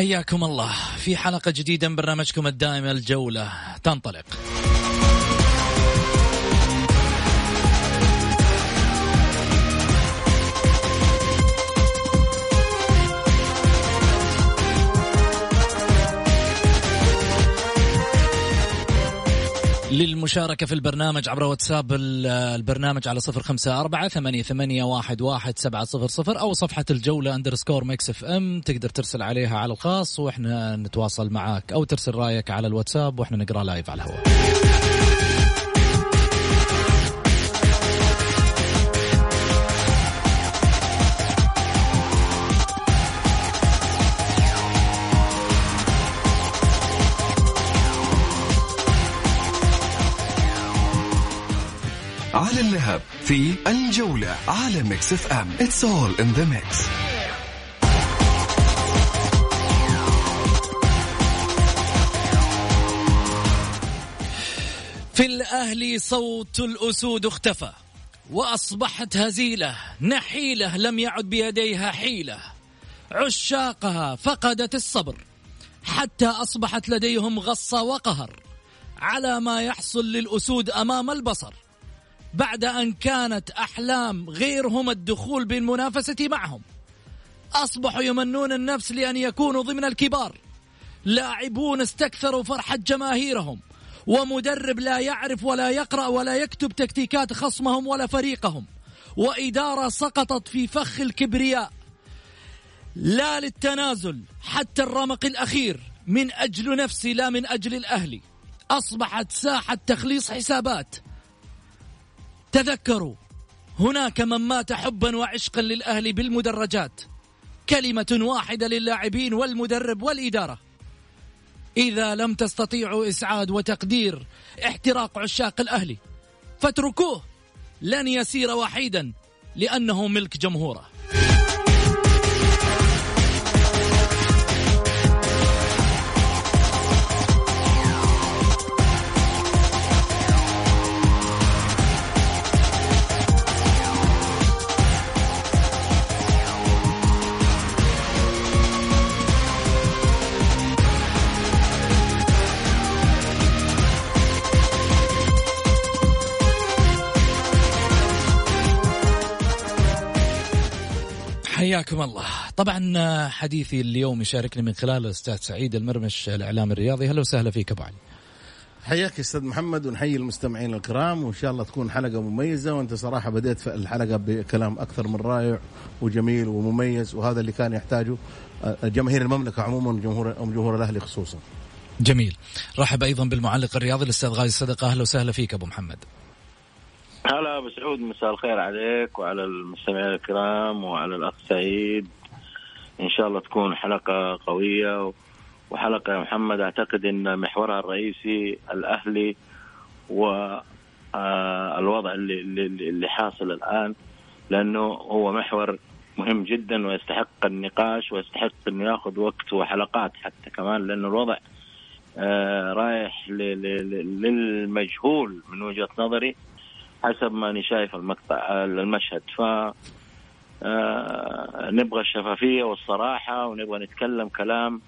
حياكم الله. في حلقة جديدة من برنامجكم الدائم الجولة. تنطلق. للمشاركة في البرنامج عبر واتساب ال- البرنامج على صفر خمسة أربعة ثمانية, ثمانية واحد, واحد سبعة صفر صفر أو صفحة الجولة underscore Mix FM تقدر ترسل عليها على الخاص وإحنا نتواصل معاك أو ترسل رأيك على الواتساب وإحنا نقرأ live على الهواء. على اللهب في الجولة على Mix FM It's all in the mix. في الأهلي صوت الأسود اختفى وأصبحت هزيلة نحيلة لم يعد بيديها حيلة. عشاقها فقدت الصبر حتى أصبحت لديهم غصة وقهر على ما يحصل للأسود أمام البصر. بعد أن كانت أحلام غيرهم الدخول بالمنافسة معهم. أصبحوا يمنون النفس لأن يكونوا ضمن الكبار. لاعبون استكثروا فرحة جماهيرهم. ومدرب لا يعرف ولا يقرأ ولا يكتب تكتيكات خصمهم ولا فريقهم. وإدارة سقطت في فخ الكبرياء. لا للتنازل حتى الرمق الأخير من أجل نفسي لا من أجل الأهلي. أصبحت ساحة تخليص حسابات. تذكروا هناك من مات حبا وعشقا للأهلي بالمدرجات. كلمة واحدة للاعبين والمدرب والإدارة. إذا لم تستطيعوا إسعاد وتقدير احتراق عشاق الأهلي فاتركوه. لن يسير وحيدا لأنه ملك جمهوره. حياكم الله. طبعا حديثي اليوم يشاركني من خلال الأستاذ سعيد المرمش الإعلام الرياضي. أهلا وسهلا فيك أبو علي. حياك يا أستاذ محمد ونحيي المستمعين الكرام. وإن شاء الله تكون حلقة مميزة وأنت صراحة بديت في الحلقة بكلام أكثر من رائع وجميل ومميز وهذا اللي كان يحتاجه آه، جماهير المملكة عموما وجمهور جمهور الأهلي خصوصا. جميل. رحب أيضا بالمعلق الرياضي الأستاذ غازي الصدقه أهلا وسهلا فيك أبو محمد. هلا أبو سعود مساء الخير عليك وعلى المستمعين الكرام وعلى الأخ سعيد. إن شاء الله تكون حلقة قوية وحلقة يا محمد أعتقد إن محورها الرئيسي الأهلي والوضع اللي, اللي, اللي حاصل الآن لأنه هو محور مهم جدا ويستحق النقاش ويستحق إنه يأخذ وقت وحلقات حتى كمان لأنه الوضع آه رايح للمجهول من وجهة نظري. حسب ما أنا شايف المقطع المشهد. ف آه، نبغى الشفافية والصراحة ونبغى نتكلم كلام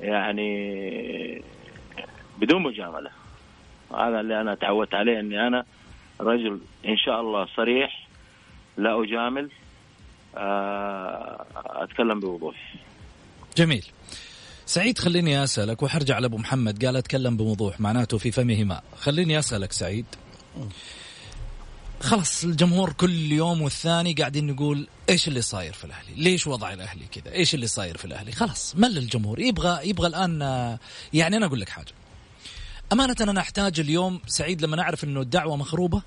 يعني بدون مجاملة. هذا اللي أنا تعودت عليه إني أنا رجل إن شاء الله صريح لا أجامل آه، أتكلم بوضوح. جميل. سعيد خليني أسألك وحرجع لأبو محمد قال أتكلم بوضوح معناته في فمه ماء خليني أسألك سعيد. خلاص الجمهور كل يوم والثاني قاعدين نقول إيش اللي صاير في الأهلي؟ ليش وضع الأهلي كذا؟ إيش اللي صاير في الأهلي؟ خلاص مل الجمهور يبغى يبغى الآن يعني أنا أقول لك حاجة. أمانة أنا احتاج اليوم سعيد لما اعرف إنه الدعوة مخروبة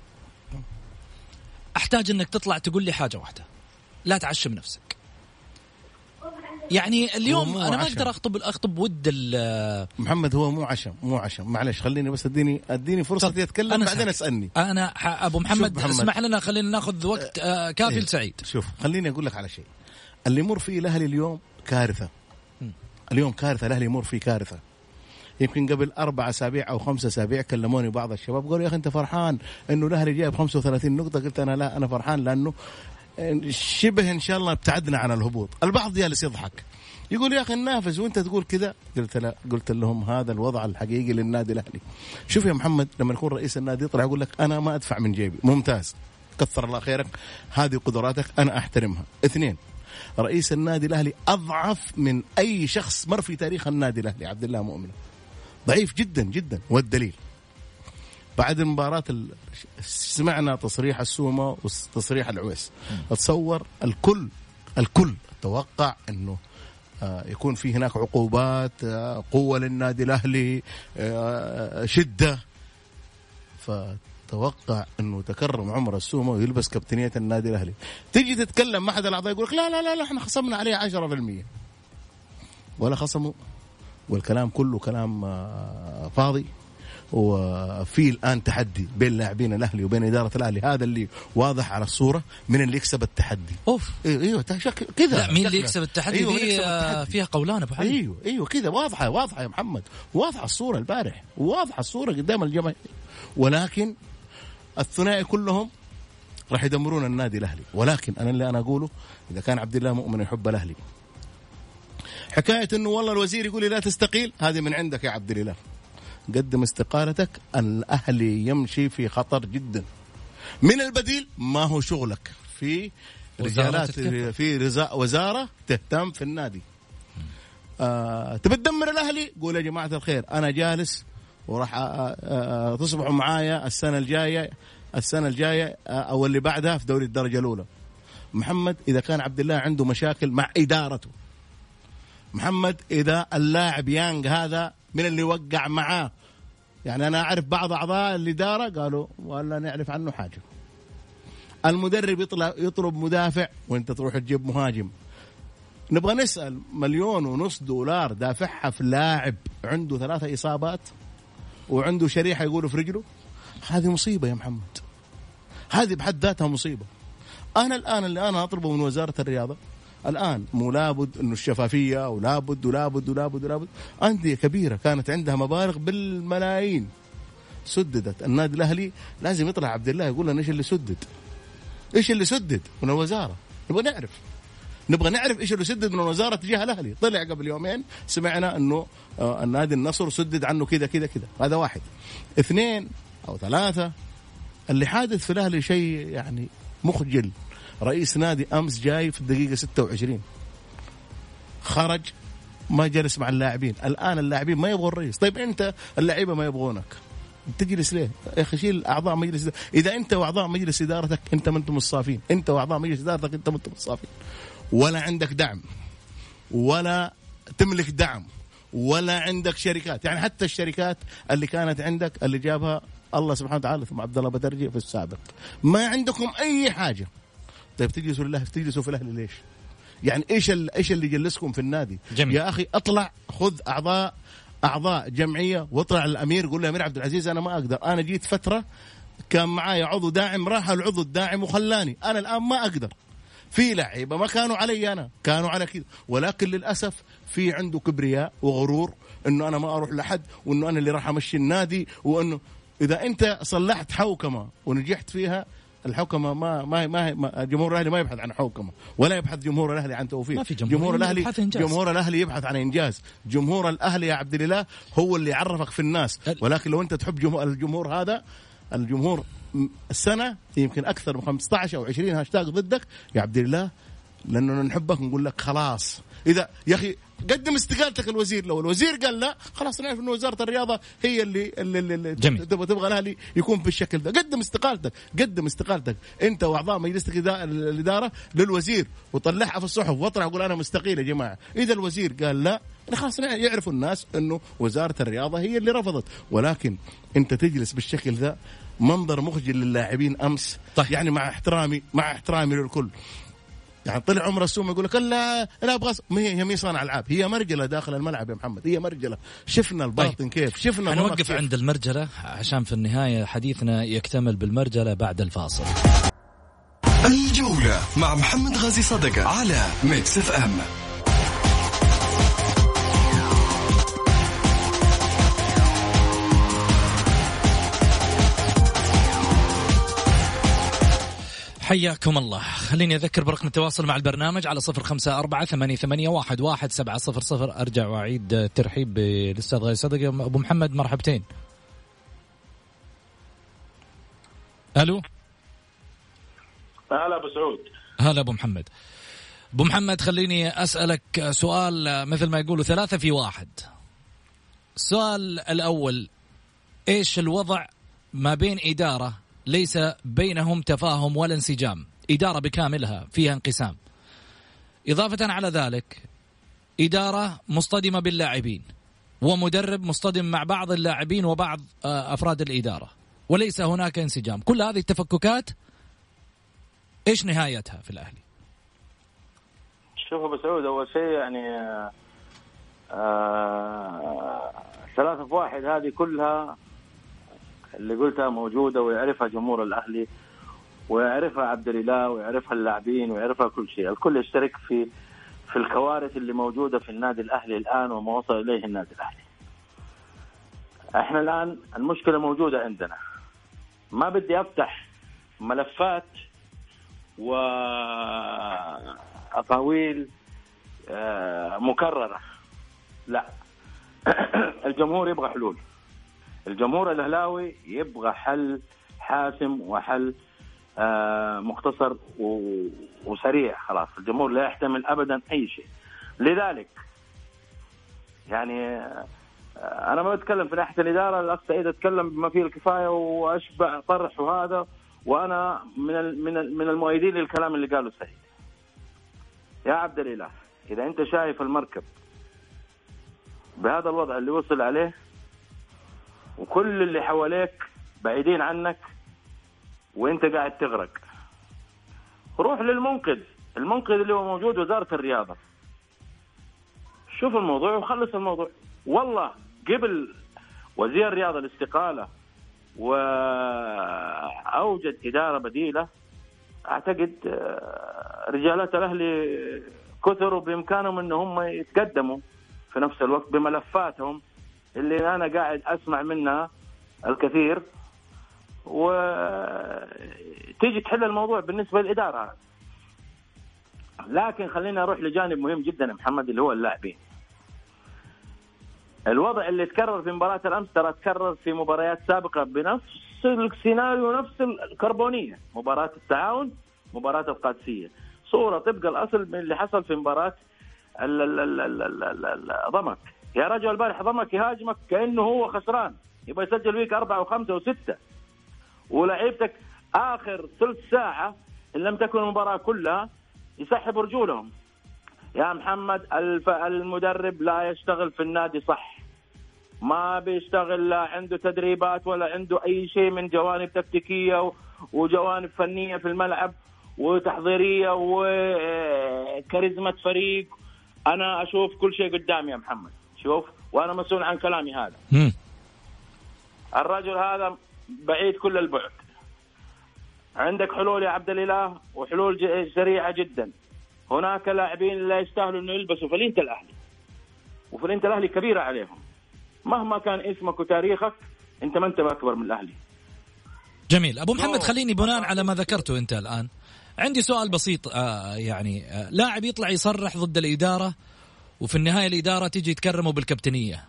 أحتاج إنك تطلع تقول لي حاجة واحدة. لا تعشم نفسك. يعني اليوم أنا ما أقدر اخطب أخطب ود محمد هو مو عشم مو عشم. معلش خليني بس اديني أديني فرصة أتكلم أنا بعدين أسألني. أنا أبو محمد, محمد. اسمح لنا خلينا ناخذ وقت آه كافي إيه. لسعيد. شوف خليني أقول لك على شيء. اللي يمر فيه الأهلي اليوم كارثة. اليوم كارثة الأهلي يمر فيه كارثة. يمكن قبل أربع أسابيع أو خمسة أسابيع كلموني بعض الشباب قالوا يا أخي أنت فرحان إنه الأهلي جايب 35 نقطة. قلت أنا لا أنا فرحان لأنه شبه إن شاء الله ابتعدنا عن الهبوط. البعض جالس يضحك. يقول يا أخي ننافس وأنت تقول كذا؟ قلت لا. قلت لهم هذا الوضع الحقيقي للنادي الأهلي. شوف يا محمد لما يكون رئيس النادي يطلع يقول لك أنا ما أدفع من جيبي. ممتاز. كثر الله خيرك. هذه قدراتك أنا أحترمها. اثنين رئيس النادي الأهلي أضعف من أي شخص مر في تاريخ النادي الأهلي. عبد الله مؤمن. ضعيف جدا جدا. والدليل بعد المباراة سمعنا تصريح السومة وتصريح العويس. اتصور الكل الكل توقع إنه آه، يكون في هناك عقوبات آه، قوة للنادي الأهلي آه، شدة. فتوقع إنه تكرم عمر السومه ويلبس كابتنية النادي الأهلي. تيجي تتكلم مع احد الأعضاء يقول لك لا لا لا, لا إحنا خصمنا عليه 10% ولا خصموا. والكلام كله كلام فاضي. وفي الان تحدي بين لاعبين الأهلي وبين إدارة الأهلي. هذا اللي واضح على الصورة من اللي يكسب التحدي. أوف. أيوه, أيوة كذا. لا مين اللي يكسب التحدي؟ أيوة دي التحدي. فيها قولان أبو علي أيوه أيوه كذا. واضحة واضحة يا محمد. واضحة الصورة البارح واضحة الصورة قدام الجماهير. ولكن الثنائي كلهم راح يدمرون النادي الأهلي. ولكن أنا اللي أنا أقوله إذا كان عبد الله مؤمن يحب الأهلي. حكاية إنه والله الوزير يقول لي لا تستقيل هذه من عندك يا عبد الإله. قدم استقالتك الاهلي يمشي في خطر جدا. من البديل ما هو شغلك؟ في رجالات في وزارة تهتم في النادي. آه تبي تدمر الأهلي؟ قول يا جماعة الخير أنا جالس وراح آه، آه، آه، تصبحوا معايا السنة الجاية السنة الجاية أو اللي بعدها في دوري الدرجة الأولى. محمد إذا كان عبد الله عنده مشاكل مع إدارته. محمد إذا اللاعب يانج هذا من اللي وقع معاه. يعني أنا أعرف بعض أعضاء الإدارة قالوا ولا نعرف عنه حاجة. المدرب يطلع يطلب مدافع وأنت تروح تجيب مهاجم. نبغى نسأل مليون ونص دولار دافعها في لاعب عنده ثلاثة إصابات وعنده شريحة يقولوا في رجله؟ هذه مصيبة يا محمد. هذه بحد ذاتها مصيبة. أنا الآن اللي أنا أطلبه من وزارة الرياضة الآن مو لابد انه الشفافية ولابد ولابد ولابد ولابد. أندية كبيرة كانت عندها مبالغ بالملايين. سددت. النادي الأهلي لازم يطلع عبد الله يقول لنا إيش اللي سدد؟ إيش اللي سدد؟ من الوزارة. نبغى نعرف. نبغى نعرف إيش اللي سدد من الوزاره تجاه الأهلي. طلع قبل يومين سمعنا إنه آه، النادي النصر سدد عنه كذا كذا كذا. هذا واحد. اثنين أو ثلاثة اللي حادث في الأهلي شيء يعني مخجل. رئيس نادي أمس جاي في الدقيقة 26 خرج ما جلس مع اللاعبين. الآن اللاعبين ما يبغوا الرئيس طيب أنت اللعيبة ما يبغونك. تجلس ليه؟ يا أخي شيل أعضاء مجلس إذا أنت وأعضاء مجلس إدارتك أنت ما أنتم الصافين، أنت وأعضاء مجلس إدارتك أنت ما أنتم الصافين. ولا عندك دعم. ولا تملك دعم. ولا عندك شركات، يعني حتى الشركات اللي كانت عندك اللي جابها الله سبحانه وتعالى ثم عبد الله بدرجي في السابق. ما عندكم أي حاجة. طيب تجلسوا لله تجلسوا في الاهلي ليش؟ يعني إيش إيش اللي يجلسكم في النادي؟ جميل. يا أخي اطلع خذ أعضاء أعضاء جمعية واطلع الأمير قول له أمير عبد العزيز أنا ما أقدر أنا جيت فترة كان معايا عضو داعم راح العضو الداعم وخلاني أنا الآن ما أقدر في لعيبة ما كانوا علي أنا كانوا على كذا ولكن للأسف في عنده كبرياء وغرور إنه أنا ما أروح لحد وإنه أنا اللي راح أمشي النادي وإنه إذا أنت صلحت حوكمة ونجحت فيها الحكمه ما ما ما جمهور الأهلي ما يبحث عن حوكمه ولا يبحث جمهور الأهلي عن توفيق. ما في جمهور, جمهور الاهلي جمهور الأهلي يبحث عن إنجاز. جمهور الأهلي يا عبد الاله هو اللي يعرفك في الناس. ولكن لو أنت تحب جمهور الجمهور هذا الجمهور السنة يمكن أكثر من 15 أو 20 هاشتاج ضدك يا عبد الله لأننا نحبك نقول لك خلاص. إذا يا أخي قدم استقالتك الوزير لو الوزير قال لا خلاص نعرف انه وزارة الرياضة هي اللي اللي, اللي جميل. تبغى تبغى الأهلي يكون بالشكل ده. قدم استقالتك قدم استقالتك. أنت وأعضاء مجلس الاداره للوزير وطلعها في الصحف واطلع وقول أنا مستقيل يا جماعة. إذا الوزير قال لا خلاص يعرفوا الناس إنه وزارة الرياضة هي اللي رفضت. ولكن أنت تجلس بالشكل ذا منظر مخجل للاعبين أمس. طيب. يعني مع احترامي مع احترامي للكل. يعني طلع عمر السومة يقول لك لا لا أبغى ما هي هي مي صانع العاب هي مرجلة داخل الملعب يا محمد هي مرجلة. شفنا الباطن طيب. كيف شفنا نوقف عند المرجلة. عشان في النهاية حديثنا يكتمل بالمرجلة بعد الفاصل. الجولة مع محمد غازي صدقة على Mix FM. حياكم الله. خليني أذكر برقم التواصل مع البرنامج على صفر خمسة أربعة ثمانية, ثمانية واحد, واحد سبعة صفر صفر. أرجع وأعيد الترحيب بالأستاذ غالي صدقة أبو محمد مرحبتين. ألو؟ هلا أبو سعود. هلا أبو محمد. أبو محمد خليني أسألك سؤال مثل ما يقولوا ثلاثة في واحد. السؤال الأول إيش الوضع ما بين إدارة ليس بينهم تفاهم ولا انسجام. إدارة بكاملها فيها انقسام. إضافة على ذلك إدارة مصطدمة باللاعبين ومدرب مصطدم مع بعض اللاعبين وبعض آه، أفراد الإدارة. وليس هناك انسجام. كل هذه التفككات إيش نهايتها في الأهلي؟ شوف أبو سعود أول شيء يعني آه ثلاثة في واحد هذه كلها اللي قلتها موجودة ويعرفها جمهور الأهلي ويعرفها عبد الإله ويعرفها اللاعبين ويعرفها كل شيء، الكل يشترك في في الكوارث اللي موجودة في النادي الأهلي الآن وما وصل إليه النادي الأهلي. إحنا الآن المشكلة موجودة عندنا. ما بدي أفتح ملفات واقاويل آه، مكررة. لا الجمهور يبغى حلول. الجمهور الأهلاوي يبغى حل حاسم وحل آه مختصر وسريع خلاص. الجمهور لا يحتمل ابدا أي شيء. لذلك يعني آه أنا ما بتكلم في ناحية الإدارة الاخ سعيد أتكلم بما فيه الكفاية وأشبع طرح وهذا وأنا من من من المؤيدين للكلام اللي قاله سعيد. يا عبد الإله إذا أنت شايف المركب بهذا الوضع اللي وصل عليه وكل اللي حواليك بعيدين عنك وانت قاعد تغرق. روح للمنقذ. المنقذ اللي هو موجود وزارة الرياضة. شوف الموضوع وخلص الموضوع. والله قبل وزير الرياضة الاستقالة وأوجد إدارة بديلة أعتقد آه، رجالات الأهلي كثروا بإمكانهم أن هم يتقدموا في نفس الوقت بملفاتهم. اللي أنا قاعد أسمع منها الكثير. وتيجي تحل الموضوع بالنسبة للإدارة. لكن خلينا نروح لجانب مهم جدا محمد اللي هو اللاعبين. الوضع اللي تكرر في مباراة الأمس ترى تكرر في مباريات سابقة بنفس السيناريو نفس الكربونية. مباراة التعاون مباراة القادسية. صورة طبق الأصل من اللي حصل في مباراة ضمك. يا رجل البارح ضمك يهاجمك كأنه هو خسران. يبغى يسجل فيك أربعة وخمسة وستة. ولعيبتك آخر ثلث ساعة إن لم تكن المباراة كلها يسحب رجولهم. يا محمد الف المدرب لا يشتغل في النادي صح. ما بيشتغل لا عنده تدريبات ولا عنده أي شيء من جوانب تكتيكية وجوانب فنية في الملعب وتحضيرية وكاريزما فريق. أنا أشوف كل شيء قدامي يا محمد. شوف وأنا مسؤول عن كلامي هذا. مم. الرجل هذا بعيد كل البعد. عندك حلول يا عبد الإله؟ وحلول سريعة جدا. هناك لاعبين لا يستاهلوا إنه يلبسوا فلينه الأهلي. وفلينه الأهلي كبيرة عليهم. مهما كان اسمك وتاريخك أنت ما أنت أكبر من الأهلي. جميل. أبو محمد خليني بناء على ما ذكرته أنت الآن. عندي سؤال بسيط آه يعني آه لاعب يطلع يصرح ضد الإدارة وفي النهاية الإدارة تيجي تكرمه بالكابتنية.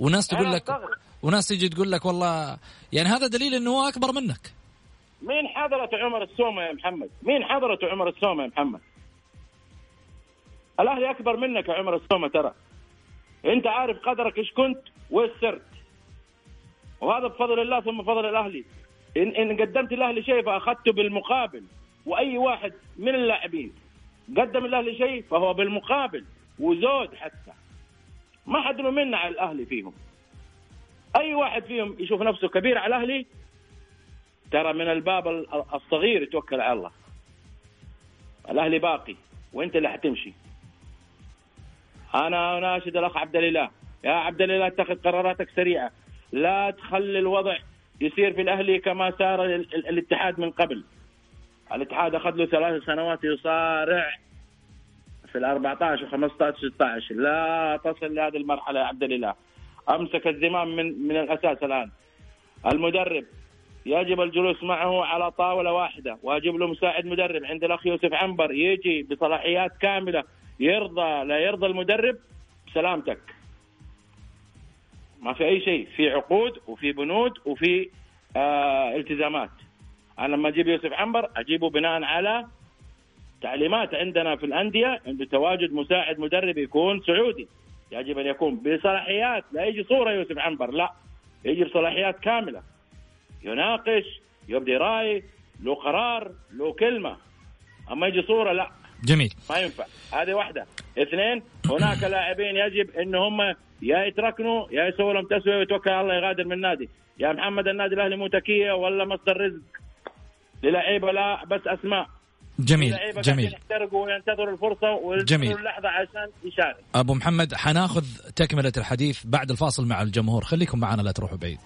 وناس تقول لك وناس تيجي تقول لك والله يعني هذا دليل إنه هو أكبر منك. مين حضرت عمر السومة يا محمد؟ مين حضرت عمر السومة يا محمد؟ الأهلي أكبر منك يا عمر السومة ترى. أنت عارف قدرك إيش كنت وايش صرت وهذا بفضل الله ثم بفضل الأهلي. ان إن قدمت الاهلي شيء فأخذته بالمقابل. وأي واحد من اللاعبين قدم الاهلي شيء فهو بالمقابل. وزود حتى. ما حد منا على الأهلي فيهم. أي واحد فيهم يشوف نفسه كبير على الأهلي ترى من الباب الصغير يتوكل على الله. الأهلي باقي وأنت اللي حتمشي. أنا أناشد الأخ عبد الإله. يا عبد الإله اتخذ قراراتك سريعة. لا تخلي الوضع يصير في الأهلي كما سار الاتحاد من قبل. الاتحاد أخذ له ثلاث سنوات يصارع في ال 14 و 15 16 لا تصل لهذه المرحلة يا عبد الإله. أمسك الزمام من من الأساس الآن. المدرب. يجب الجلوس معه على طاولة واحدة. واجيب له مساعد مدرب. عند الأخ يوسف عنبر. يجي بصلاحيات كاملة. يرضى لا يرضى المدرب بسلامتك. ما في أي شيء. في عقود وفي بنود وفي آه التزامات. أنا لما أجيب يوسف عنبر أجيبه بناء على تعليمات عندنا في الأندية عند تواجد مساعد مدرب يكون سعودي. يجب أن يكون بصلاحيات لا يجي صورة يوسف عنبر لا. يجي بصلاحيات كاملة. يناقش يبدي رأي له قرار له كلمة. أما يجي صورة لا. جميل. ما ينفع. هذه واحدة. اثنين هناك لاعبين يجب ان هم يا يتركنوا يا يسووا لهم تسوية ويتوكل على الله يغادر من النادي. يا محمد النادي الأهلي مو تكيه ولا مصدر رزق للعيبة؟ لا بس أسماء. جميل جميل. يحترقوا وينتظروا الفرصة جميل. اللحظة عشان يشارك. أبو محمد حناخذ تكملة الحديث بعد الفاصل مع الجمهور. خليكم معنا لا تروحوا بعيد.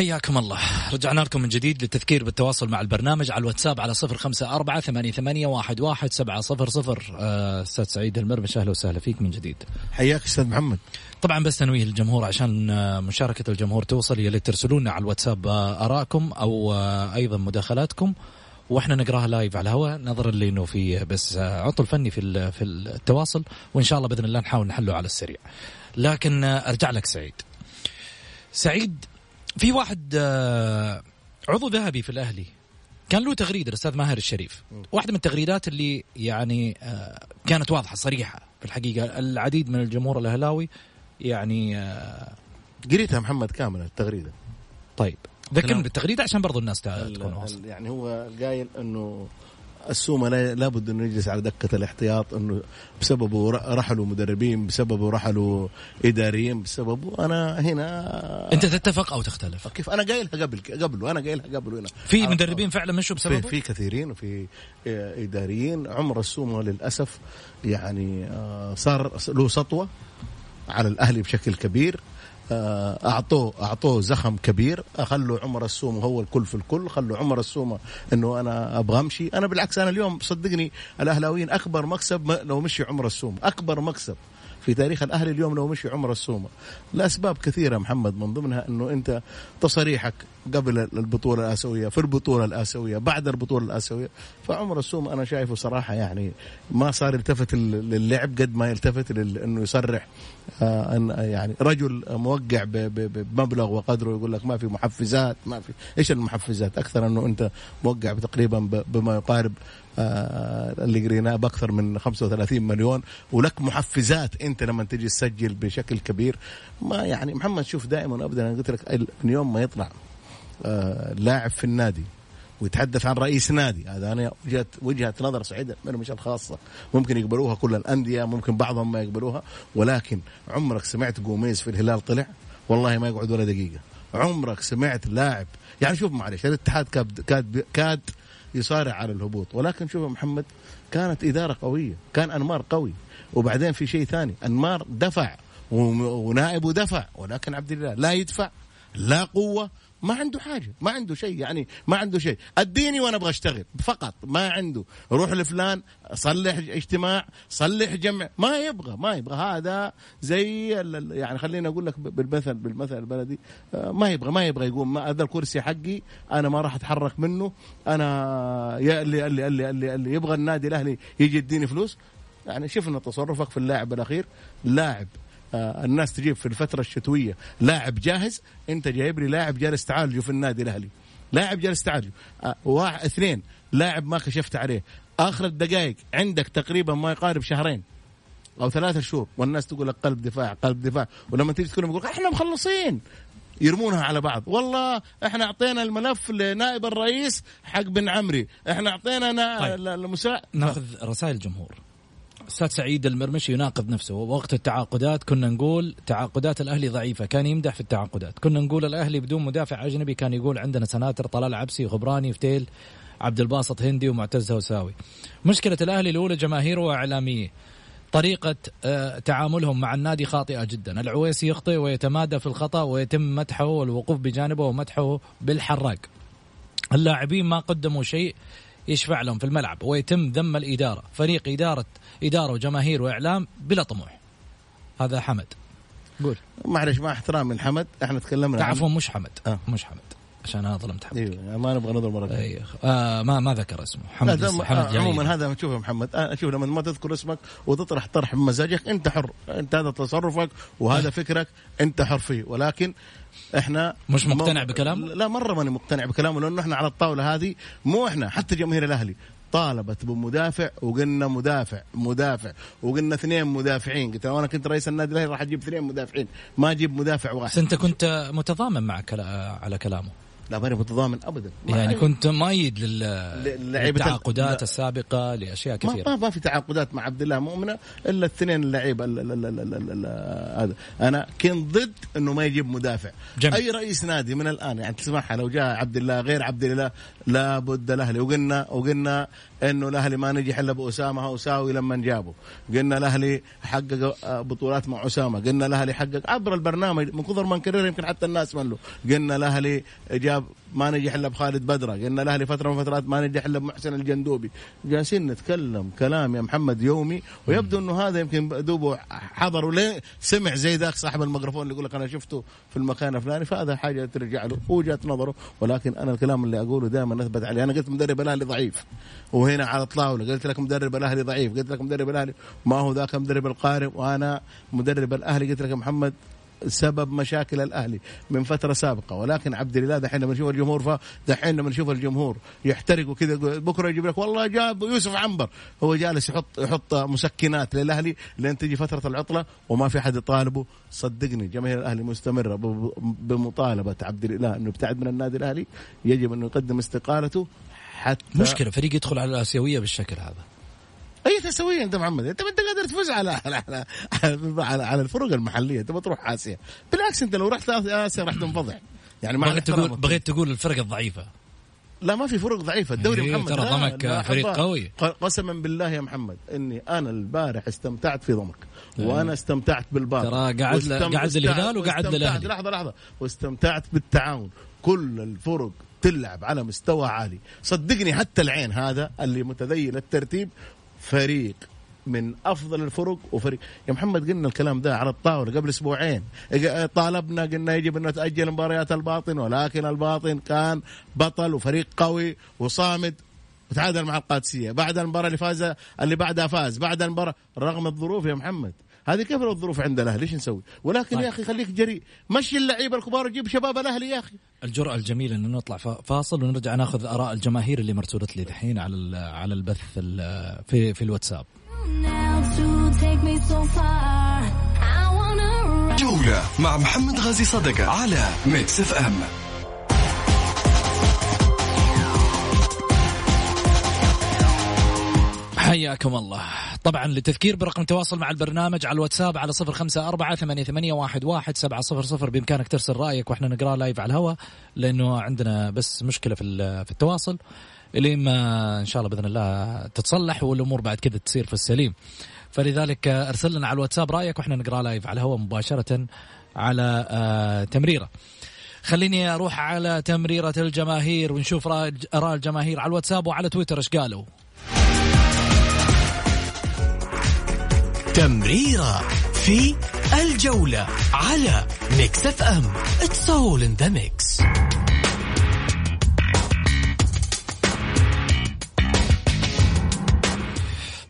حياكم الله رجعنا لكم من جديد للتذكير بالتواصل مع البرنامج على الواتساب على صفر خمسة أربعة ثمانية, ثمانية واحد, واحد سبعة صفر صفر آه، أستاذ سعيد المرمش أهلا وسهلا فيك من جديد حياك أستاذ محمد طبعا بس تنويه الجمهور عشان آه، مشاركة الجمهور توصل يا ترسلونا على الواتساب آه، آراءكم أو أيضا مداخلاتكم وإحنا نقرأها لايف على الهواء نظرا لأنه في بس عطل فني في في التواصل وإن شاء الله بإذن الله نحاول نحله على السريع. لكن أرجع لك سعيد. سعيد في واحد آه، عضو ذهبي في الأهلي. كان له تغريدة الأستاذ ماهر الشريف. واحدة من التغريدات اللي يعني آه، كانت واضحة صريحة في الحقيقة. العديد من الجمهور الأهلاوي يعني آه، قريتها محمد كامل التغريدة. طيب. ذكرني بالتغريدة عشان برضو الناس تكون واصلة. يعني هو قايل إنه السومة لابد أنه يجلس على دكة الاحتياط أنه بسببه رحلوا مدربين بسببه رحلوا إداريين بسببه أنا هنا أنت تتفق أو تختلف؟ كيف أنا قايلها قبل قبله أنا قايلها قبل هنا في مدربين فعلا مشوا بسببه؟ في, كثيرين وفي إداريين عمر السومة للأسف يعني آه، صار له سطوة على الأهلي بشكل كبير آه، أعطوه أعطوه زخم كبير. خلوا عمر السومه هو الكل في الكل. خلوا عمر السومه إنه أنا أبغى أمشي. أنا بالعكس أنا اليوم صدقني الأهلاويين أكبر مكسب لو مشي عمر السومه أكبر مكسب في تاريخ الأهلي اليوم لو مشي عمر السومه لأسباب كثيرة محمد من ضمنها إنه أنت تصريحك قبل البطولة الآسيوية في البطولة الآسيوية بعد البطولة الآسيوية. فعمر السومه أنا شايفه صراحة يعني ما صار يلتفت للعب قد ما يلتفت إنه يصرح آه أن يعني رجل موقع بمبلغ وقدره يقول لك ما في محفزات ما في. إيش المحفزات؟ أكثر إنه أنت موقع تقريبا بما يقارب آه اللي قريناه بأكثر من 35 مليون. ولك محفزات أنت لما تجي تسجل بشكل كبير. ما يعني محمد شوف دائما ابدا أنا قلت لك من يوم ما يطلع لاعب في النادي ويتحدث عن رئيس نادي. هذا أنا وجهه وجهة نظر سعيد مش الخاصة. ممكن يقبلوها كل الأندية ممكن بعضهم ما يقبلوها ولكن عمرك سمعت قوميز في الهلال طلع؟ والله ما يقعد ولا دقيقة. عمرك سمعت لاعب يعني شوف معلش الاتحاد كاد كاد كاد يصارع على الهبوط ولكن شوف محمد كانت إدارة قوية كان أنمار قوي. وبعدين في شيء ثاني أنمار دفع ونائبه دفع ولكن عبد الله لا يدفع لا قوة ما عنده حاجة ما عنده شيء يعني ما عنده شيء. أديني وأنا أبغى أشتغل فقط ما عنده. روح لفلان صلح اجتماع صلح جمع ما يبغى ما يبغى. هذا زي يعني خليني أقول لك بالمثل بالمثل البلدي آه، ما يبغى ما يبغى يقول ما هذا الكرسي حقي أنا ما راح أتحرك منه. أنا اللي اللي اللي, اللي, اللي يبغى النادي الأهلي يجي يديني فلوس. يعني شفنا تصرفك في اللاعب الأخير لاعب. الناس تجيب في الفترة الشتوية لاعب جاهز انت جايب لي لاعب جالس تعالجه في النادي الأهلي. لاعب جالس تعالجه آه واحد اثنين لاعب ما كشفت عليه. آخر الدقائق عندك تقريبا ما يقارب شهرين أو ثلاثة شهور والناس تقول لك قلب دفاع قلب دفاع. ولما تيجي تقول يقول إحنا مخلصين. يرمونها على بعض. والله إحنا أعطينا الملف لنائب الرئيس حق بن عمري. إحنا أعطينا نا... طيب. المساعد ناخذ رسائل الجمهور. أستاذ سعيد المرمشي يناقض نفسه. وقت التعاقدات كنا نقول تعاقدات الأهلي ضعيفة كان يمدح في التعاقدات. كنا نقول الأهلي بدون مدافع أجنبي كان يقول عندنا سناتر طلال عبسي غبراني فتيل عبد الباسط هندي ومعتز هوساوي مشكلة الأهلي الأولى جماهيره واعلاميه طريقة آه، تعاملهم مع النادي خاطئة جدا. العويسي يخطئ ويتمادى في الخطأ ويتم مدحه والوقوف بجانبه ومدحه بالحراق. اللاعبين ما قدموا شيء يشفع لهم في الملعب ويتم ذم الإدارة. فريق إدارة إدارة وجماهير وإعلام بلا طموح. هذا حمد. قول. معلش مع احترامي لحمد إحنا تكلمنا عفوا مش حمد. آه. مش حمد. عشان أنا ظلمت حمد. إيوه ما نبغى نضرب مرة أيوه. آه ما ما ذكر اسمه. حمد لا حمد عموما هذا شوف يا محمد. آه شوف لما ما تذكر اسمك وتطرح طرح بمزاجك أنت حر. أنت هذا تصرفك وهذا أه. فكرك أنت حر فيه. ولكن إحنا مش مقتنع بكلامه؟ لا مرة ماني مقتنع بكلامه لأنه إحنا على الطاولة هذه مو إحنا حتى جماهير الأهلي. طالبت بمدافع وقلنا مدافع مدافع وقلنا اثنين مدافعين. قلت أنا كنت رئيس النادي الأهلي راح أجيب اثنين مدافعين ما أجيب مدافع واحد. بس أنت كنت متضامن مع على كلامه. لا ماني متضامن ابدا. يعني كنت مؤيد للتعاقدات السابقة لأشياء كثيرة. ما, ما في تعاقدات مع عبد الله مؤمنة إلا الاثنين اللعيبه هذا. أنا كنت ضد إنه ما يجيب مدافع. جميل. أي رئيس نادي من الآن يعني تسمعها لو جاء عبد الله غير عبد الله لابد الاهلي وقلنا وقلنا إنه الأهلي ما نجح إلا بأسامة. هوساوي لما جابه. قلنا الأهلي حقق بطولات مع أسامة. قلنا الأهلي حقق عبر البرنامج. من كثر ما نكرر يمكن حتى الناس ملوا. قلنا الأهلي جاب ما نجح إلا بخالد بدرة قلنا الأهلي فترة من فترات ما نجح إلا بمحسن الجندوبي. جالسين نتكلم كلام يا محمد يومي ويبدو إنه هذا يمكن دوبه حضر. وليه سمع زي ذاك صاحب الميكروفون اللي يقول لك أنا شفته في المكان الفلاني؟ فهذا حاجة ترجع له وجهه نظره. ولكن أنا الكلام اللي أقوله دائما أثبت عليه أنا قلت مدرب الأهلي ضعيف وهنا على الطاولة قلت لك مدرب الأهلي ضعيف قلت لك مدرب الأهلي ما هو ذاك مدرب القارب وأنا مدرب الأهلي. قلت لك محمد سبب مشاكل الأهلي من فترة سابقة. ولكن عبد الله دحين لما نشوف الجمهور دحين لما نشوف الجمهور يحترق وكذا بكرة يجيب لك والله جاب يوسف عنبر. هو جالس يحط يحط مسكنات للأهلي لين تجي فترة العطلة وما في أحد يطالبه. صدقني جماهير الأهلي مستمرة بمطالبة عبد الاله إنه يبتعد من النادي الأهلي. يجب انه يقدم استقالته حتى مشكلة فريق يدخل على الآسيوية بالشكل هذا. أي تسويه أنت محمد؟ أنت ما أنت قادر تفوز على على على, على, على الفرق المحلية. تبغى تروح آسيا. بالعكس أنت لو رحت آسيا راح تنفضح. يعني ما بغيت تقول بغيت تقول الفرق الضعيفة. لا ما في فرق ضعيفة. الدوري إيه محمد ترى ضمك فريق قوي. قسما بالله يا محمد إني أنا البارح استمتعت في ضمك. إيه. وأنا استمتعت بالباطل ترى قعد قعد الهلال وقعد للأهلي. لحظة لحظة. واستمتعت بالتعاون. كل الفرق تلعب على مستوى عالي. صدقني حتى العين هذا اللي متذيل الترتيب فريق من أفضل الفرق وفريق. يا محمد قلنا الكلام ده على الطاولة قبل أسبوعين. طالبنا قلنا يجب انه تاجل مباريات الباطن ولكن الباطن كان بطل وفريق قوي وصامد. وتعادل مع القادسية. بعد المباراة اللي فاز اللي بعدها فاز. بعد المباراة رغم الظروف يا محمد. هذه كيف الظروف عند الأهلي إيش نسوي؟ ولكن طيب. يا أخي خليك جريء مشي اللعيبة الكبار وجيب شباب الأهلي يا أخي الجرأة الجميلة إنه نطلع فاصل ونرجع ناخذ آراء الجماهير اللي مرسولت لي دحين على على البث في في الواتساب. جولة مع محمد غازي صدقة على Mix FM. حياكم الله. طبعا للتذكير برقم التواصل مع البرنامج على الواتساب على صفر خمسة أربعة ثمانية, ثمانية واحد, واحد سبعة صفر صفر. بإمكانك ترسل رأيك وإحنا نقرأ live على الهواء لأنه عندنا بس مشكلة في, في التواصل. اللي ما إن شاء الله بإذن الله تتصلح والأمور بعد كذا تصير في السليم. فلذلك أرسل لنا على الواتساب رأيك وإحنا نقرأ live على الهواء مباشرة على آه تمريرة. خليني أروح على تمريرة الجماهير ونشوف اراء الجماهير على الواتساب وعلى تويتر إيش قالوا؟ تمريرة في الجولة على Mix FM It's all in the mix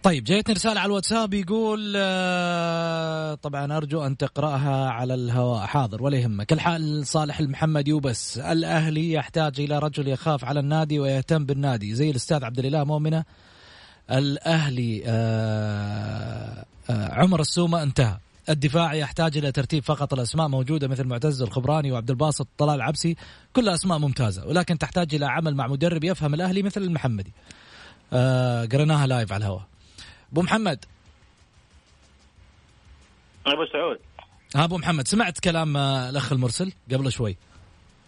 طيب جايتني رسالة على الواتساب يقول آه، طبعا أرجو أن تقرأها على الهواء. حاضر ولا يهمك. الحال صالح المحمد يوبس الأهلي يحتاج إلى رجل يخاف على النادي ويهتم بالنادي. زي الأستاذ عبد الإله مؤمنة الأهلي آه، عمر السومة انتهى. الدفاع يحتاج إلى ترتيب فقط الأسماء موجودة مثل معتز الخبراني وعبد الباسط طلال العبسي. كلها اسماء ممتازة ولكن تحتاج إلى عمل مع مدرب يفهم الأهلي مثل المحمدي. آه قريناها لايف على الهواء. أبو محمد. أبو سعود. ها أبو محمد سمعت كلام آه، الأخ المرسل قبل شوي؟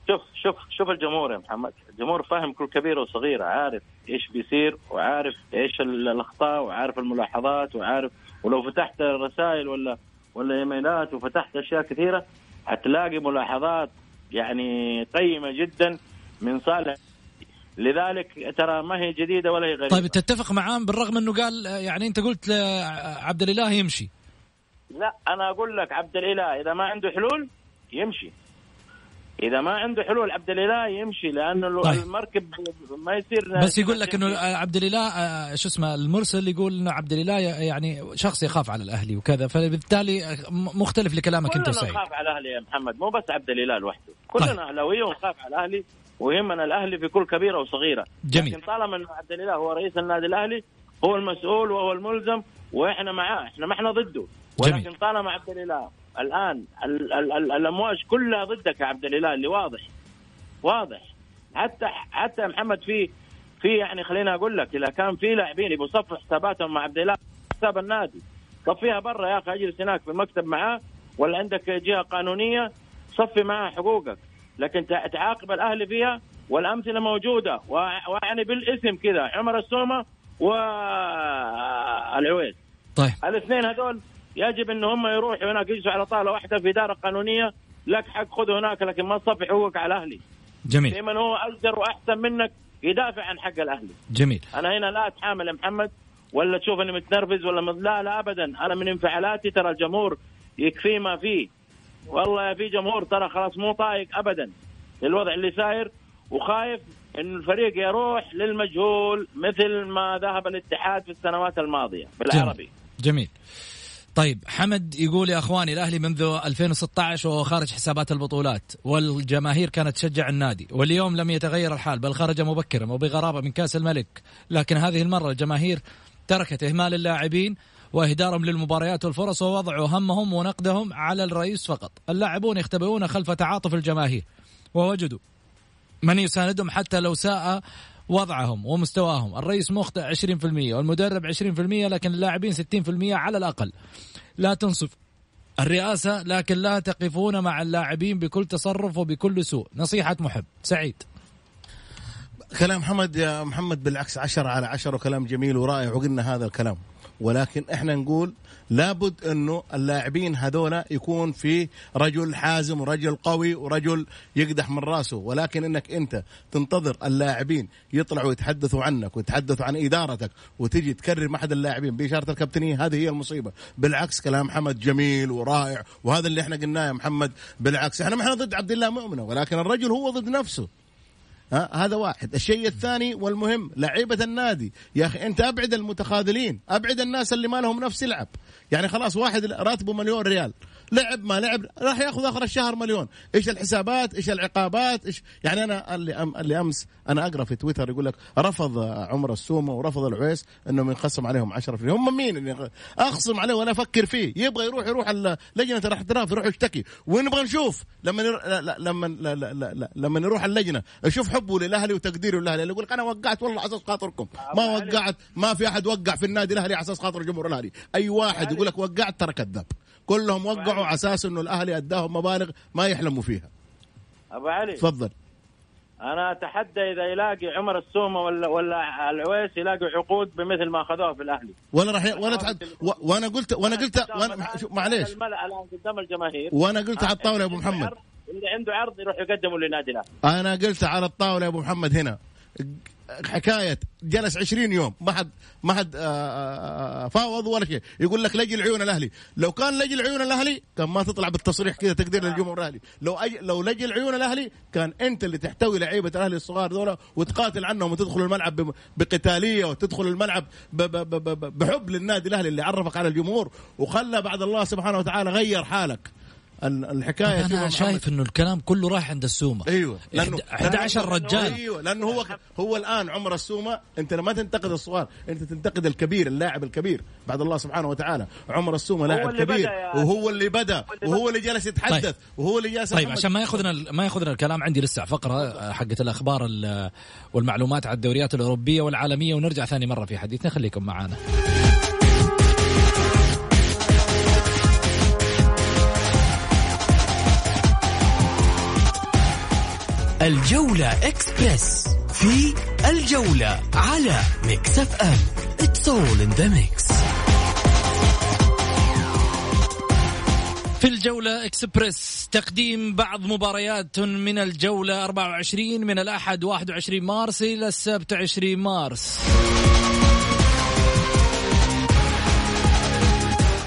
شوف شوف شوف الجمهور يا محمد. الجمهور فاهم كل كبيره وصغيره عارف إيش بيصير وعارف إيش الأخطاء وعارف الملاحظات وعارف ولو فتحت رسائل ولا ولا إيميلات وفتحت أشياء كثيرة حتلاقي ملاحظات يعني قيمة جدا من صالح. لذلك ترى ما هي جديدة ولا هي غريبة. طيب تتفق معاه بالرغم إنه قال يعني أنت قلت عبد الإله يمشي. لا أنا أقول لك عبد الإله إذا ما عنده حلول يمشي. إذا ما عنده حلول عبد الإله يمشي لأنه طيب. المركب ما يصير بس يقول لك إنه عبد الإله آه، شو اسمه المرسل يقول إنه عبد الإله يعني شخص يخاف على الأهلي وكذا. فبالتالي مختلف لكلامك أنت وسعيد كلنا نخاف على الأهلي يا محمد مو بس عبد الإله لوحده. كلنا طيب. أهلاوية ونخاف على الأهلي ويهمنا الأهلي في كل كبيرة وصغيرة. جميل. لكن طالما إنه عبد الإله هو رئيس النادي الأهلي هو المسؤول وهو الملزم وإحنا معاه إحنا ما إحنا ضده. ولكن جميل. طالما عبد الإله الآن ال ال ال الأمواج كلها ضدك يا عبد الاله اللي واضح. واضح. حتى حتى محمد في في يعني خليني أقول لك إذا كان في لاعبين يبغوا يصفوا حساباتهم مع عبد الله حساب النادي صفيها برا يا أخي أجلس هناك في المكتب معاه ولا عندك جهة قانونية صفي معاه حقوقك. لكن تعاقب الأهلي فيها والأمثلة موجودة ويعني بالاسم كذا عمر السومة والعويس طيب. الاثنين هذول يجب إن هم يروحوا هناك يجلسوا على طاولة واحدة في اداره قانونية. لك حق خذه هناك لكن ما تصفي حقوقك على الاهلي جميل. في من هو أقدر وأحسن منك يدافع عن حق الأهلي. جميل. أنا هنا لا أتحامل يا محمد ولا تشوف إني متنرفز ولا مد... لا لا ابدا. أنا من انفعالاتي ترى الجمهور يكفيه ما فيه. والله في جمهور ترى خلاص مو طايق ابدا. الوضع اللي ساير وخايف إن الفريق يروح للمجهول مثل ما ذهب الاتحاد في السنوات الماضية بالعربي. جميل, جميل. طيب حمد يقول يا أخواني الأهلي منذ 2016 وهو خارج حسابات البطولات والجماهير كانت تشجع النادي واليوم لم يتغير الحال بل خرج مبكرا وبغرابة من كأس الملك. لكن هذه المرة الجماهير تركت إهمال اللاعبين وإهدارهم للمباريات والفرص ووضعوا همهم ونقدهم على الرئيس فقط. اللاعبون يختبئون خلف تعاطف الجماهير ووجدوا من يساندهم حتى لو ساء وضعهم ومستواهم. الرئيس مخطئ 20% والمدرب 20% لكن اللاعبين 60% على الأقل. لا تنصف الرئاسة لكن لا تقفون مع اللاعبين بكل تصرف وبكل سوء. نصيحة محب. سعيد. كلام محمد يا محمد بالعكس عشرة على عشرة وكلام جميل ورائع وقلنا هذا الكلام. ولكن إحنا نقول لابد إنه اللاعبين هذولا يكون في رجل حازم ورجل قوي ورجل يقدح من راسه. ولكن إنك أنت تنتظر اللاعبين يطلعوا يتحدثوا عنك ويتحدثوا عن إدارتك وتجي تكرر مع أحد اللاعبين بإشارة الكابتنيه هذه هي المصيبة. بالعكس كلام محمد جميل ورائع. وهذا اللي إحنا قلناه يا محمد. بالعكس إحنا ما إحنا ضد عبد الله مؤمنة ولكن الرجل هو ضد نفسه. ها؟ هذا واحد. الشيء الثاني والمهم لعيبة النادي. يا أخي أنت أبعد المتخاذلين. أبعد الناس اللي ما لهم نفس يلعب يعني خلاص واحد راتبه مليون ريال. لعب ما لعب راح ياخذ آخر الشهر مليون. إيش الحسابات؟ إيش العقابات؟ إيش يعني أنا اللي أم اللي أمس أنا أقرأ في تويتر يقول لك رفض عمر السومة ورفض العويس إنهم ينخصم عليهم 10% هم مين اللي اخصم عليه وأنا أفكر فيه. يبغى يروح يروح لجنة الاحتراف يروح يشتكي. ونبغى نشوف؟ لما لما لما يروح اللجنة أشوف حبه للأهلي وتقديره للأهلي. يقول لك أنا وقعت والله على أساس خاطركم. ما وقعت ما في أحد وقع في النادي الأهلي على أساس خاطر جمهور الأهلي. أي واحد يقول لك وقعت ترى كذاب كلهم وقعوا على أساس إنه الاهلي اداهم مبالغ ما يحلموا فيها. أبو علي. تفضل. أنا أتحدى إذا يلاقي عمر السومة ولا ولا العويس يلاقي عقود بمثل ما اخذوها في الأهلي. وأنا راح وأنا تحد... وأنا قلت وأنا قلت وأنا معليش. الآن قدام الجماهير. وأنا قلت على الطاولة يا أبو محمد. اللي عنده عرض يروح يقدمه لنادي الأهلي. أنا قلت على الطاولة يا أبو محمد هنا. حكاية. جلس 20 يوم. ما حد ما حد فاوض ولا شيء. يقول لك لجل عيون الأهلي. لو كان لجل عيون الأهلي كان ما تطلع بالتصريح كذا تقدير للجمهور الأهلي. لو أج... لو لجل عيون الأهلي كان أنت اللي تحتوي لعيبة الأهلي الصغار دول وتقاتل عنهم وتدخل الملعب ب... بقتالية وتدخل الملعب ب... ب... بحب للنادي الأهلي اللي عرفك على الجمهور وخلى بعد الله سبحانه وتعالى غير حالك. ال- الحكاية أنا. شايف إنه الكلام كله رايح عند السومة. أيوه. لأنه 11 رجال. أيوه. لأنه هو هو الآن عمر السومة. أنت لما تنتقد الصغار أنت تنتقد الكبير اللاعب الكبير. بعد الله سبحانه وتعالى. عمر السومة لاعب اللي كبير. وهو اللي بدأ. وهو اللي جالس يتحدث. طيب. وهو اللي جالس طيب عشان ما ياخذنا ما ياخذنا الكلام عندي لسه. فقرة آه، حقت الأخبار ال- والمعلومات على الدوريات الأوروبية والعالمية. ونرجع ثاني مرة في حديثنا. خليكم معنا الجولة إكسبرس في الجولة على Mix FM It's all in the mix. في الجولة اكسبرس تقديم بعض مباريات من الجولة 24 من الأحد 21 مارس إلى السبت 20 مارس.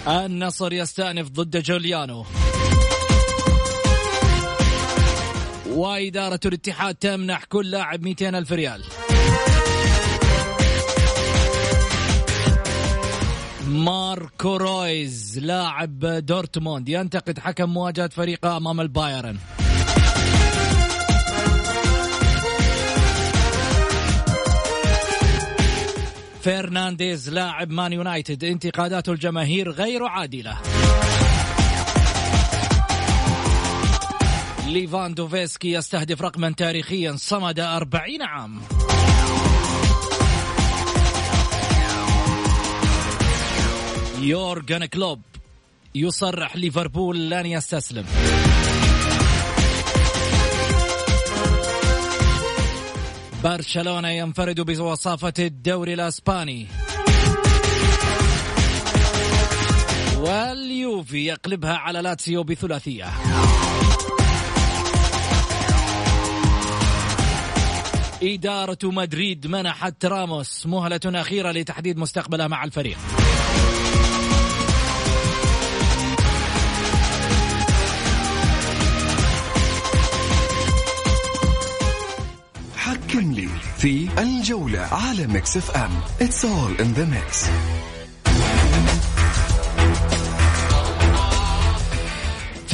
النصر يستأنف ضد جوليانو. وإدارة الاتحاد تمنح كل لاعب 200 ألف ريال. ماركو رويس لاعب دورتموند ينتقد حكم مواجهة فريقه أمام البايرن. فرنانديز لاعب مان يونايتد انتقادات الجماهير غير عادلة. ليفاندوفسكي يستهدف رقما تاريخيا صمد أربعين عام. يورجن كلوب يصرح ليفربول لن يستسلم. برشلونة ينفرد بوصافة الدوري الأسباني. واليوفي يقلبها على لاتسيو بثلاثية. إدارة مدريد منحت راموس مهلة أخيرة لتحديد مستقبله مع الفريق. حكم لي في الجولة على Mix FM. It's all in the mix.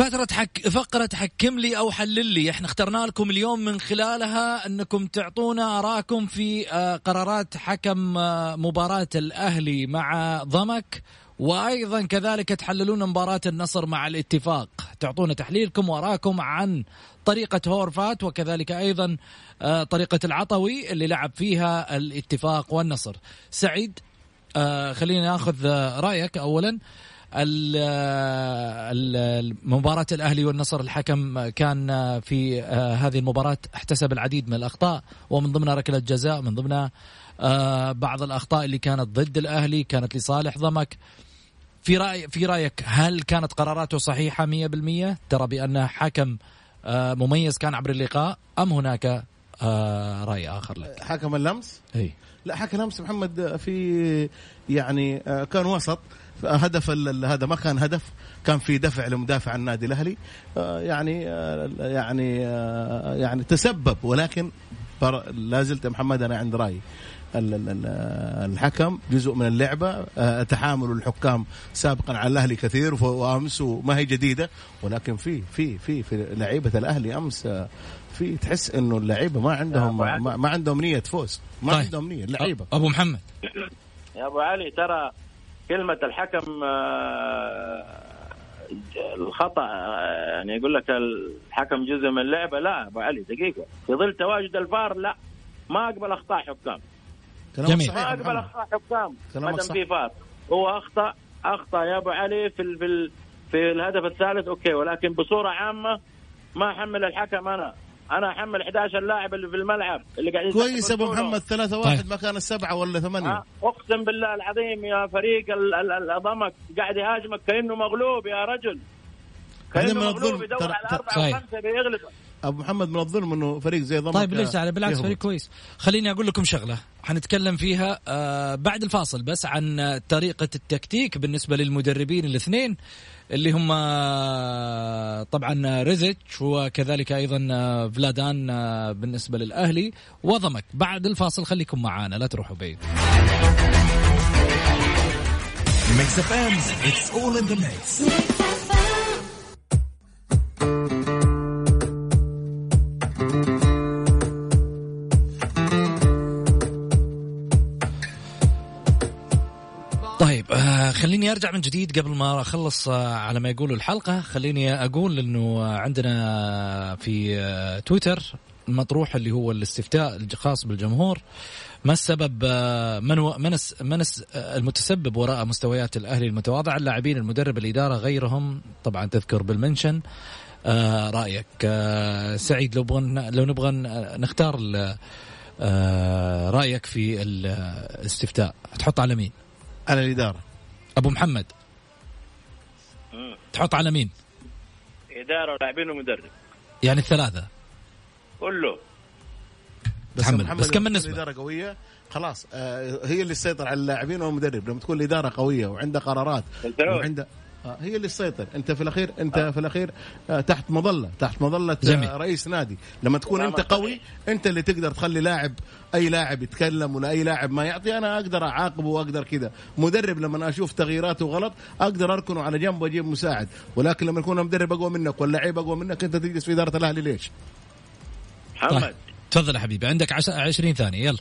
فترة حك... فقرة حكم لي أو حلل لي. إحنا اخترنا لكم اليوم من خلالها أنكم تعطونا آراءكم في آه، قرارات حكم آه، مباراة الأهلي مع ضمك. وأيضا كذلك تحللون مباراة النصر مع الاتفاق. تعطونا تحليلكم وآراءكم عن طريقة هورفات وكذلك أيضا آه، طريقة العطوي اللي لعب فيها الاتفاق والنصر. سعيد خلينا ناخذ آه، رأيك مباراة الأهلي والنصر الحكم كان في آه، هذه المباراة احتسب العديد من الأخطاء ومن ضمنها ركلة جزاء من ضمنها آه، بعض الأخطاء اللي كانت ضد الأهلي كانت لصالح ضمك. في رأي في رأيك هل كانت قراراته صحيحة 100% ترى بأنه حكم آه، مميز كان عبر اللقاء أم هناك رأي آخر لك؟ حكم اللمس؟ أي. لا حكم لمس محمد في يعني كان وسط. هدف هذا ما كان هدف كان في دفع لمدافع النادي الأهلي. آه، يعني آه، يعني آه، يعني تسبب ولكن بر- لا زلت يا محمد أنا عند رأيي. ال- ال- ال- الحكم جزء من اللعبة تحامل الحكام سابقا على الأهلي كثير وأمس وما هي جديدة ولكن في في في في لعيبة الأهلي أمس في تحس إنه اللعيبة ما عندهم. ما, ما عندهم نية فوز ما طيب. عندهم نية اللعيبة. أبو محمد. يا أبو علي ترى كلمة الحكم آه، الخطأ آه، يعني يقول لك الحكم جزء من اللعبة. لا أبو علي دقيقة. في ظل تواجد الفار لا. ما أقبل أخطاء حكام. جميل. ما أقبل. أخطاء حكام. ما. دام في فار. هو أخطأ أخطأ يا أبو علي في ال- في ال- في الهدف الثالث. أوكي ولكن بصورة عامة ما احمل الحكم أنا. أنا احمل 11 لاعب اللي في الملعب اللي قاعدين كويس يا أبو محمد ثلاثة واحد طيب. ما كان السبعة ولا ثمانية ها؟ اقسم بالله العظيم يا فريق ال- ال- ال- الضمك قاعد يهاجمك كأنه مغلوب يا رجل كأنه مغلوب يدور على ترى- أربعة صحيح. وخمسة بيغلب أبو محمد من الظلم إنه فريق زي ضمك طيب ليش زعل بالعكس يهبط. فريق كويس خليني أقول لكم شغلة حنتكلم فيها آه بعد الفاصل بس عن طريقة التكتيك بالنسبة للمدربين الاثنين اللي هم طبعا ريزيتش وكذلك أيضا فلادان بالنسبة للأهلي وضمك بعد الفاصل خليكم معانا لا تروحوا بعيد Mix FM, it's all in the mix. طيب آه خليني أرجع من جديد قبل ما أخلص آه على ما يقولوا الحلقة. خليني أقول إنه عندنا في آه تويتر مطروح اللي هو الاستفتاء الخاص بالجمهور. ما السبب آه من من, من آه، المتسبب وراء مستويات الأهلي المتواضعه اللاعبين المدرب الإدارة غيرهم. طبعا تذكر بالمنشن آه رأيك. آه سعيد لو لو نبغى نختار آه رأيك في الاستفتاء. تحط على مين؟ على الإدارة أبو محمد تحط على مين؟ إدارة ولاعبين ومدرب يعني الثلاثة كله بس تحمل. محمد بس كم لما تكون بالنسبة؟ الإدارة قوية خلاص آه هي اللي تسيطر على اللاعبين والمدرب لما تكون الإدارة قوية وعندها قرارات. وعندها هي اللي تسيطر. انت في الاخير انت في الأخير آه تحت مظلة تحت مظلة جميل. آه رئيس نادي. لما تكون انت قوي. انت اللي تقدر تخلي لاعب أي لاعب يتكلم ولا أي لاعب ما يعطي أنا أقدر أعاقبه وأقدر كذا. مدرب لما أشوف تغييراته غلط أقدر أركنه على جنب وأجيب مساعد. ولكن لما يكون مدرب أقوى منك واللعيب أقوى منك أنت تجلس في إدارة الأهلي ليش؟ محمد. طيب. تفضل يا حبيبي. عندك عش... 20 ثانية. يلا.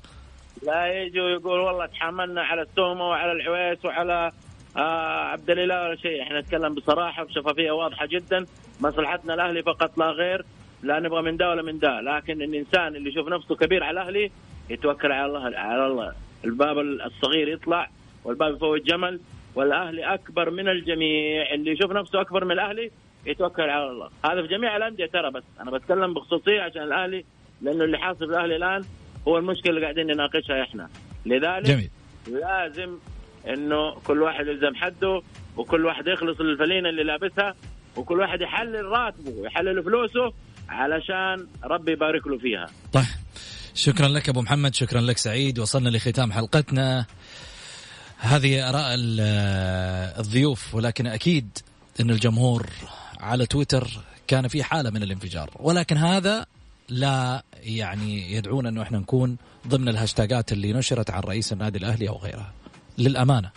لا يجي ويقول والله تحملنا على التهمه وعلى العويس وعلى آه عبد الإله ولا شيء. إحنا نتكلم بصراحة بشفافية واضحة جدا. مصلحتنا الأهلي فقط لا غير لا نبغى من ده ولا من ده. لكن الإنسان اللي يشوف نفسه كبير على الأهلي يتوكل على الله على الله. الباب الصغير يطلع والباب يفوت جمل والأهلي أكبر من الجميع. اللي يشوف نفسه أكبر من الأهلي يتوكل على الله. هذا في جميع الأندية ترى بس. أنا بتكلم بخصوصية عشان الأهلي لأنه اللي حاصل في الأهلي الآن هو المشكلة اللي قاعدين نناقشها إحنا. لذلك جميل. لازم إنه كل واحد يلزم حده وكل واحد يخلص الفلينة اللي لابسها وكل واحد يحلل راتبه ويحلل فلوسه علشان ربي يبارك له فيها. طيب. شكرا لك أبو محمد شكرا لك سعيد وصلنا لختام حلقتنا. هذه آراء ال- الضيوف ولكن أكيد إن الجمهور على تويتر كان في حالة من الانفجار. ولكن هذا لا يعني يدعونا أنه إحنا نكون ضمن الهاشتاجات اللي نشرت عن رئيس النادي الأهلي أو غيرها. للأمانة.